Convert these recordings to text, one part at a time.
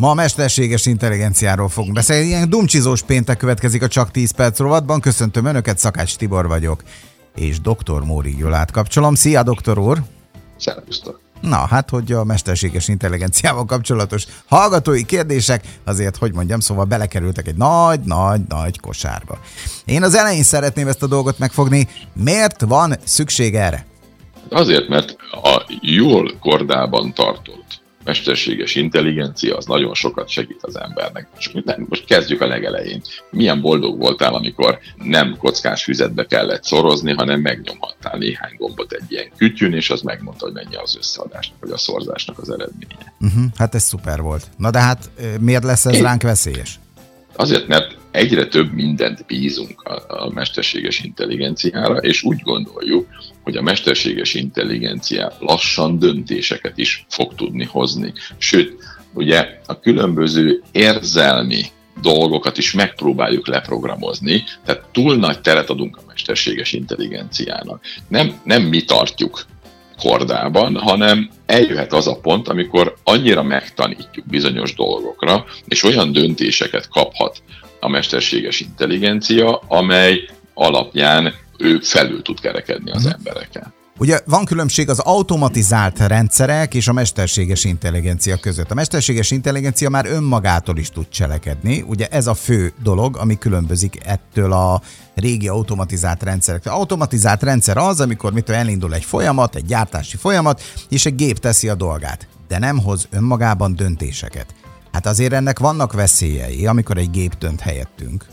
Ma a mesterséges intelligenciáról fogunk beszélni. Ilyen dumcsizós péntek következik a Csak 10 perc rovatban. Köszöntöm Önöket, Szakács Tibor vagyok, és dr. Móri Gyulát kapcsolom. Szia, doktor úr! Szervusztok! Na, hát, hogy a mesterséges intelligenciával kapcsolatos hallgatói kérdések azért, hogy mondjam, szóval belekerültek egy nagy-nagy-nagy kosárba. Én az elején szeretném ezt a dolgot megfogni. Miért van szükség erre? Azért, mert a jól kordában tartott mesterséges intelligencia az nagyon sokat segít az embernek. Most kezdjük a legelején. Milyen boldog voltál, amikor nem kockás füzetbe kellett szorozni, hanem megnyomhattál néhány gombot egy ilyen kütyűn, és az megmondta, hogy mennyi az összeadásnak, vagy a szorzásnak az eredménye. Uh-huh, hát ez szuper volt. Na de hát miért lesz ez Én... ránk veszélyes? Azért, mert egyre több mindent bízunk a, a mesterséges intelligenciára, és úgy gondoljuk, hogy a mesterséges intelligencia lassan döntéseket is fog tudni hozni. Sőt, ugye a különböző érzelmi dolgokat is megpróbáljuk leprogramozni, tehát túl nagy teret adunk a mesterséges intelligenciának. Nem, nem mi tartjuk kordában, hanem eljöhet az a pont, amikor annyira megtanítjuk bizonyos dolgokra, és olyan döntéseket kaphat a mesterséges intelligencia, amely alapján ő felül tud kerekedni az uh-huh. embereken. Ugye van különbség az automatizált rendszerek és a mesterséges intelligencia között. A mesterséges intelligencia már önmagától is tud cselekedni. Ugye ez a fő dolog, ami különbözik ettől a régi automatizált rendszerek. A automatizált rendszer az, amikor mitől elindul egy folyamat, egy gyártási folyamat, és egy gép teszi a dolgát, de nem hoz önmagában döntéseket. Hát azért ennek vannak veszélyei, amikor egy gép dönt helyettünk.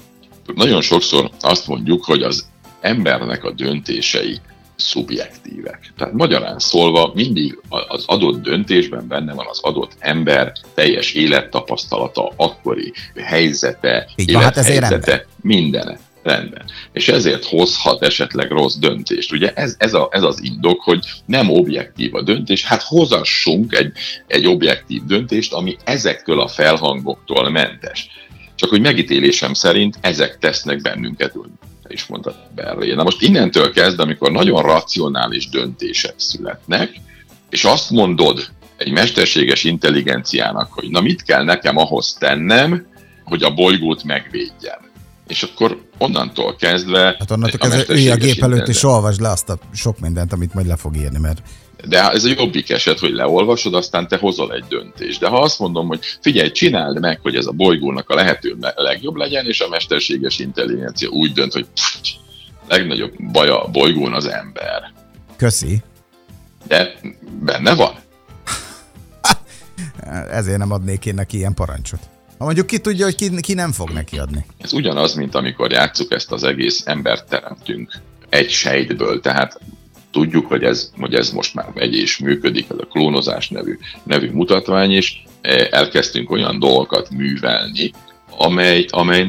Nagyon sokszor azt mondjuk, hogy az embernek a döntései szubjektívek. Tehát magyarán szólva mindig az adott döntésben benne van az adott ember teljes élettapasztalata, akkori helyzete, Így van, hát élethelyzete, mindene. Rendben. És ezért hozhat esetleg rossz döntést. Ugye ez, ez, a, ez az indok, hogy nem objektív a döntés, hát hozassunk egy, egy objektív döntést, ami ezektől a felhangoktól mentes. Csak hogy megítélésem szerint ezek tesznek bennünket is mondtad Berlé. Na most innentől kezd, amikor nagyon racionális döntések születnek, és azt mondod egy mesterséges intelligenciának, hogy na mit kell nekem ahhoz tennem, hogy a bolygót megvédjem. És akkor onnantól kezdve... Hát onnantól kezdve ülj a gép előtt és olvasd le azt a sok mindent, amit majd le fog írni, mert de ez a jobbik eset, hogy leolvasod, aztán te hozol egy döntést. De ha azt mondom, hogy figyelj, csináld meg, hogy ez a bolygónak a lehető legjobb legyen, és a mesterséges intelligencia úgy dönt, hogy pff, legnagyobb baja a bolygón az ember. Köszi. De benne van. Ezért nem adnék én neki ilyen parancsot. Ha mondjuk ki tudja, hogy ki, ki nem fog neki adni. Ez ugyanaz, mint amikor játsszuk ezt az egész embert teremtünk egy sejtből, tehát tudjuk, hogy ez, hogy ez most már megy és működik, ez a klónozás nevű, nevű mutatvány, és e, elkezdtünk olyan dolgokat művelni, amely, amely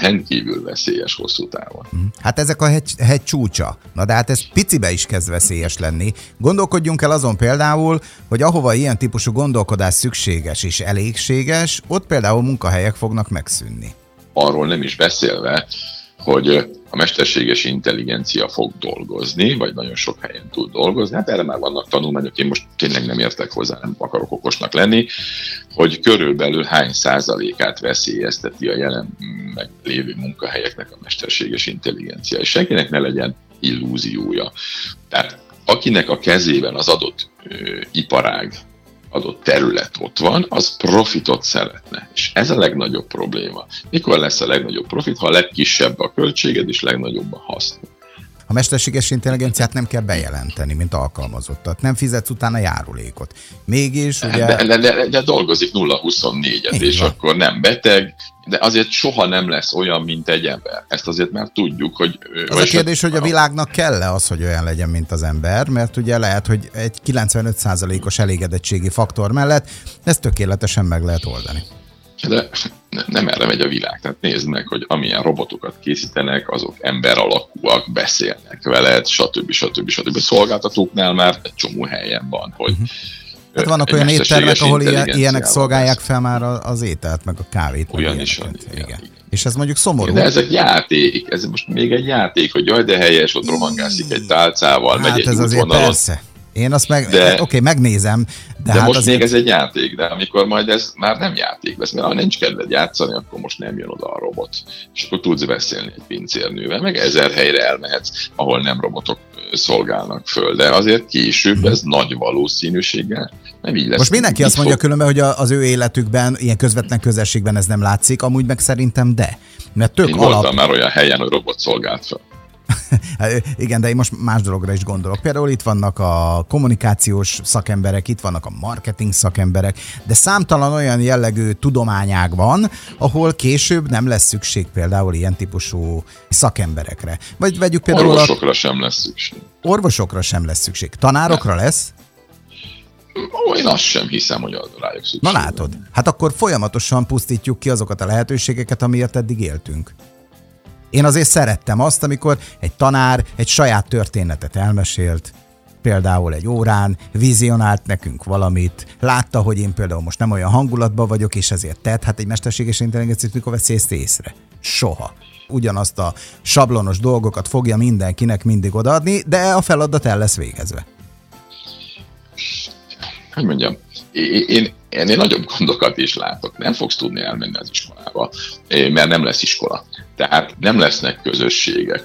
rendkívül veszélyes hosszú távon. Mhm. Hát ezek a hegy, hegy csúcsa. Na de hát ez picibe is kezd veszélyes lenni. Gondolkodjunk el azon például, hogy ahova ilyen típusú gondolkodás szükséges és elégséges, ott például munkahelyek fognak megszűnni. Arról nem is beszélve, hogy mesterséges intelligencia fog dolgozni, vagy nagyon sok helyen tud dolgozni. Hát erre már vannak tanulmányok, én most tényleg nem értek hozzá, nem akarok okosnak lenni, hogy körülbelül hány százalékát veszélyezteti a jelen meglévő munkahelyeknek a mesterséges intelligencia. És senkinek ne legyen illúziója. Tehát akinek a kezében az adott ö, iparág adott terület ott van, az profitot szeretne. És ez a legnagyobb probléma. Mikor lesz a legnagyobb profit, ha a legkisebb a költséged és legnagyobb a haszn. A mesterséges intelligenciát nem kell bejelenteni, mint alkalmazottat. Nem fizetsz utána járulékot. Mégis ugye... De, de, de, de dolgozik 0-24-et, és van. akkor nem beteg, de azért soha nem lesz olyan, mint egy ember. Ezt azért már tudjuk, hogy... Az a kérdés, hogy a világnak kell-e az, hogy olyan legyen, mint az ember, mert ugye lehet, hogy egy 95%-os elégedettségi faktor mellett ezt tökéletesen meg lehet oldani. De nem erre megy a világ. Tehát nézd meg, hogy amilyen robotokat készítenek, azok ember alakúak, beszélnek veled, stb. stb. stb. A szolgáltatóknál már egy csomó helyen van, hogy uh-huh Hát vannak olyan éttermek, ahol ilyen, ilyenek szolgálják fel már az ételt, meg a kávét. Olyan is van. Igen. igen. És ez mondjuk szomorú. De ezek játék, ez most még egy játék, hogy jaj, de helyes, ott rohangászik egy tálcával, hát megy egy ez azért persze. Én azt meg, de, oké, okay, megnézem. De, de hát most azért... még ez egy játék, de amikor majd ez már nem játék lesz, mert ha nincs kedved játszani, akkor most nem jön oda a robot. És akkor tudsz beszélni egy pincérnővel, meg ezer helyre elmehetsz, ahol nem robotok szolgálnak föl. De azért később ez nagy valószínűséggel nem így lesz. Most mindenki azt mondja fog... különben, hogy az ő életükben, ilyen közvetlen közelségben ez nem látszik, amúgy meg szerintem de. Mert tök Én alap... voltam már olyan helyen, hogy robot szolgált fel. Hát, igen, de én most más dologra is gondolok. Például itt vannak a kommunikációs szakemberek, itt vannak a marketing szakemberek, de számtalan olyan jellegű tudományág van, ahol később nem lesz szükség például ilyen típusú szakemberekre. Vagy vegyük például Orvosokra a... sem lesz szükség. Orvosokra sem lesz szükség. Tanárokra nem. lesz? Ó, én azt sem hiszem, hogy az rájuk szükség. Na látod, hát akkor folyamatosan pusztítjuk ki azokat a lehetőségeket, amiért eddig éltünk. Én azért szerettem azt, amikor egy tanár egy saját történetet elmesélt, például egy órán, vizionált nekünk valamit, látta, hogy én például most nem olyan hangulatban vagyok, és ezért tett, hát egy mesterséges intelligenciát mikor veszi ezt észre? Soha. Ugyanazt a sablonos dolgokat fogja mindenkinek mindig odaadni, de a feladat el lesz végezve. Hogy mondjam, én ennél nagyobb gondokat is látok. Nem fogsz tudni elmenni az iskolába, mert nem lesz iskola. Tehát nem lesznek közösségek.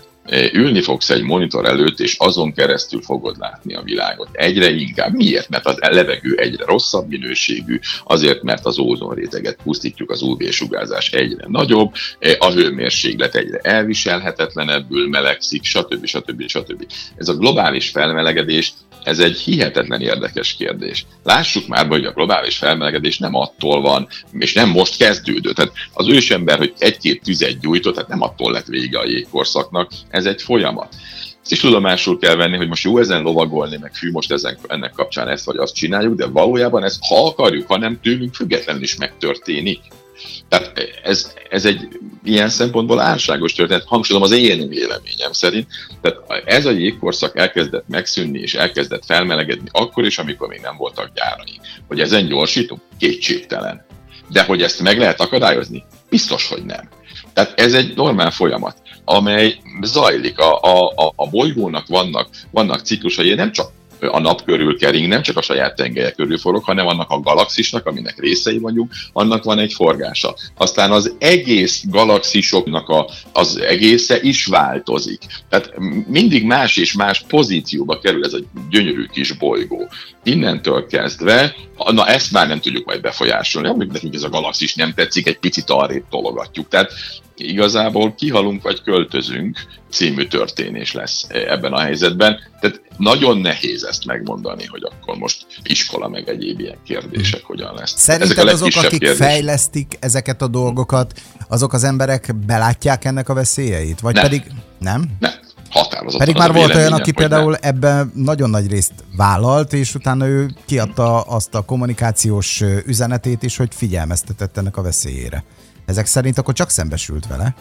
Ülni fogsz egy monitor előtt, és azon keresztül fogod látni a világot. Egyre inkább. Miért? Mert az levegő egyre rosszabb minőségű, azért, mert az ózonréteget pusztítjuk, az UV-sugárzás egyre nagyobb, a hőmérséklet egyre elviselhetetlenebbül melegszik, stb. stb. stb. Ez a globális felmelegedés ez egy hihetetlen érdekes kérdés. Lássuk már, hogy a globális felmelegedés nem attól van, és nem most kezdődött. Tehát az ősember, hogy egy-két tüzet gyújtott, tehát nem attól lett vége a jégkorszaknak, ez egy folyamat. Ezt is tudomásul kell venni, hogy most jó ezen lovagolni, meg fű, most ezen, ennek kapcsán ezt vagy azt csináljuk, de valójában ez, ha akarjuk, ha nem tőlünk függetlenül is megtörténik. Tehát ez, ez egy ilyen szempontból álságos történet, hangsúlyozom az én véleményem szerint. Tehát ez a jégkorszak elkezdett megszűnni és elkezdett felmelegedni akkor is, amikor még nem voltak gyárai. Hogy ezen gyorsítunk? Kétségtelen. De hogy ezt meg lehet akadályozni? Biztos, hogy nem. Tehát ez egy normál folyamat, amely zajlik. A, a, a bolygónak vannak, vannak ciklusai, nem csak a nap körül kering, nem csak a saját tengelye körül forog, hanem annak a galaxisnak, aminek részei vagyunk, annak van egy forgása. Aztán az egész galaxisoknak a, az egésze is változik. Tehát mindig más és más pozícióba kerül ez a gyönyörű kis bolygó. Innentől kezdve, na ezt már nem tudjuk majd befolyásolni, amíg nekünk ez a galaxis nem tetszik, egy picit arrébb tologatjuk. Tehát igazából kihalunk vagy költözünk című történés lesz ebben a helyzetben. Tehát nagyon nehéz ezt megmondani, hogy akkor most iskola meg egyéb ilyen kérdések hogyan lesz. Szerinted azok, akik kérdés. fejlesztik ezeket a dolgokat, azok az emberek belátják ennek a veszélyeit? Vagy nem. pedig nem? Nem határozottan. Pedig már volt olyan, aki például nem. ebben nagyon nagy részt vállalt, és utána ő kiadta azt a kommunikációs üzenetét is, hogy figyelmeztetett ennek a veszélyére. Ezek szerint akkor csak szembesült vele?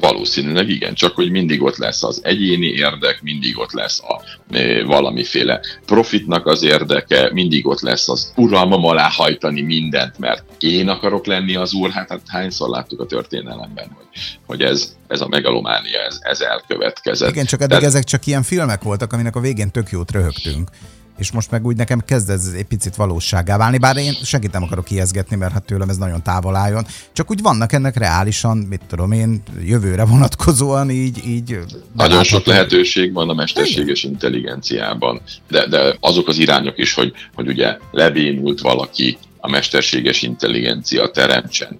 Valószínűleg igen, csak hogy mindig ott lesz az egyéni érdek, mindig ott lesz a e, valamiféle profitnak az érdeke, mindig ott lesz az uralmam alá hajtani mindent, mert én akarok lenni az úr, hát, hát hányszor láttuk a történelemben, hogy, hogy ez, ez a megalománia, ez, ez elkövetkezett. Igen, csak eddig Tehát... ezek csak ilyen filmek voltak, aminek a végén tök jót röhögtünk és most meg úgy nekem kezd ez egy picit valóságá válni, bár én segít nem akarok ijeszgetni, mert hát tőlem ez nagyon távol álljon, csak úgy vannak ennek reálisan, mit tudom én, jövőre vonatkozóan így... így nagyon sok lehetőség van a mesterséges Igen. intelligenciában, de, de azok az irányok is, hogy, hogy ugye lebénult valaki, a mesterséges intelligencia teremtsen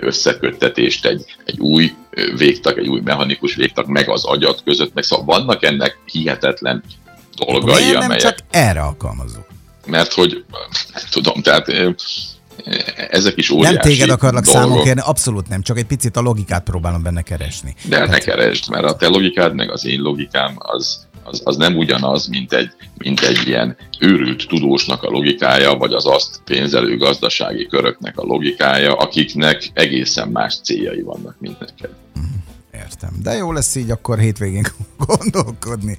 összeköttetést egy, egy új végtag, egy új mechanikus végtag, meg az agyat között, meg szóval vannak ennek hihetetlen dolgai, Miért nem csak erre alkalmazunk? Mert hogy, nem tudom, tehát ezek is óriási Nem téged akarlak dolgok. számon kérni, abszolút nem, csak egy picit a logikát próbálom benne keresni. De hát... ne keresd, mert a te logikád meg az én logikám az, az, az nem ugyanaz, mint egy, mint egy ilyen őrült tudósnak a logikája, vagy az azt pénzelő gazdasági köröknek a logikája, akiknek egészen más céljai vannak, mint neked. Mhm, Értem. De jó lesz így akkor hétvégén gondolkodni.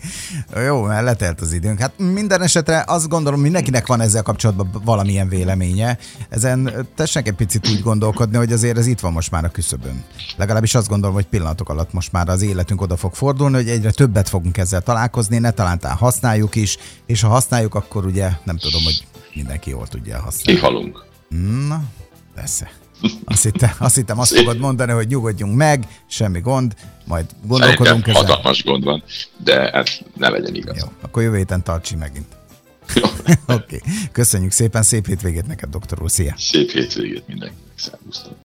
Jó, mert letelt az időnk. Hát minden esetre azt gondolom, mindenkinek van ezzel kapcsolatban valamilyen véleménye. Ezen tessenek egy picit úgy gondolkodni, hogy azért ez itt van most már a küszöbön. Legalábbis azt gondolom, hogy pillanatok alatt most már az életünk oda fog fordulni, hogy egyre többet fogunk ezzel találkozni, ne talán használjuk is, és ha használjuk, akkor ugye nem tudom, hogy mindenki jól tudja használni. Kihalunk. Na, persze. Azt hittem, azt, hittem, azt fogod mondani, hogy nyugodjunk meg, semmi gond, majd gondolkodunk ezen. hatalmas gond van, de hát ne legyen igaz. Jó, akkor jövő héten tartsi megint. Oké, okay. köszönjük szépen, szép hétvégét neked, doktor úr, szia! Szép hétvégét mindenkinek, szervusztok!